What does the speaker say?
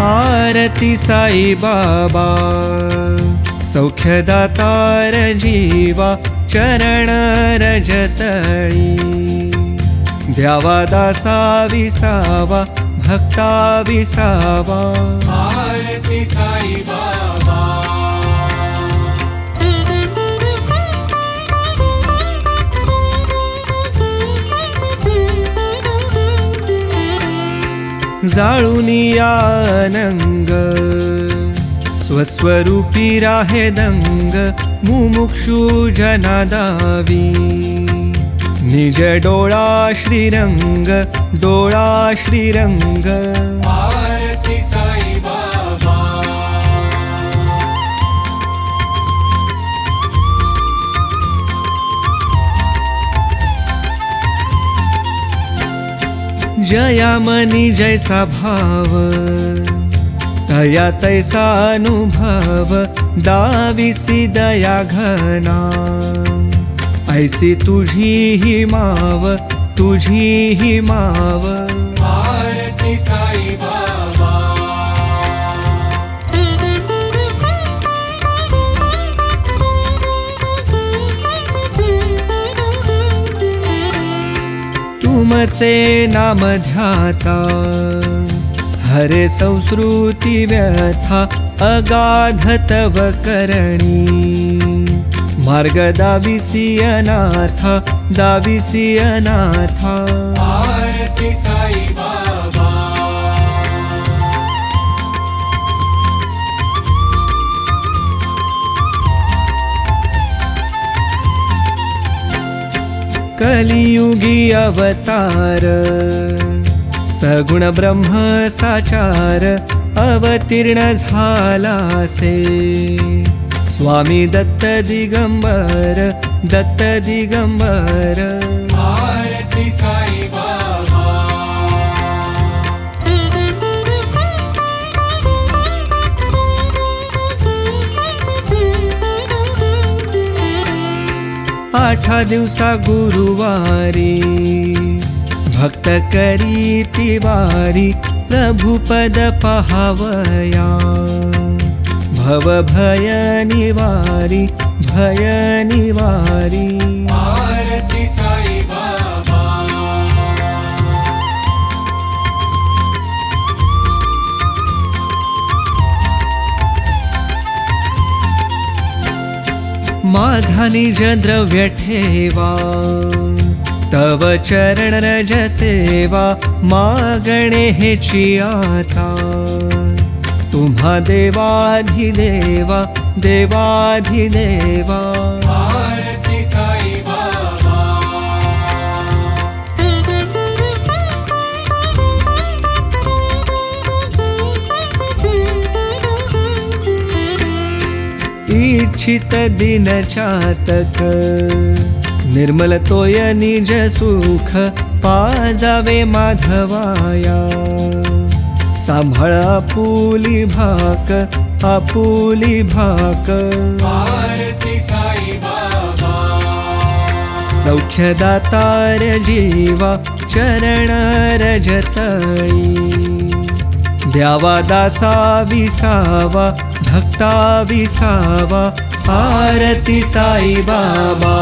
आरती साई बाबा सौख्यदातार जीवा चरण रजतळी। द्यावा दासा विसावा भक्ता विसावा। आरती साई बाबा दंग मुमुक्षु जनादावी। निज डोळा श्रीरंग डोळा श्रीरंग जया मनी जैसा भाव तया तैसा अनुभव दाविसी दया घना। ऐसी तुझी ही माव तुझी ही माव नाम ध्याता। हरे संस्कृती व्यथा अगाध तव करणी। मार्ग दाविसी अनाथा दाविसी अनाथा कलियुगी अवतार सगुण ब्रह्म साचार अवतीर्ण झालासे स्वामी दत्त दिगंबर दत्त दिगंबर आठा दिवसा गुरुवारी भक्त करी तिवारी प्रभुपद पहावया। भव भय निवारी साई माझा निज द्रव्य ठेवा तव चरण रज सेवा मागणे हेची आता तुम्हा देवाधिदेवा देवाधिदेवा इच्छित दिन चातक। निर्मल तोय निज सुख पाजावे माधवाया। सांभाळ आपुली भाक आपुली भाक। आरती साई बाबा। सौख्यदातार जीवा चरण रजतळी द्यावा दासा विसावा भक्ता विसावा आरती साई बाबा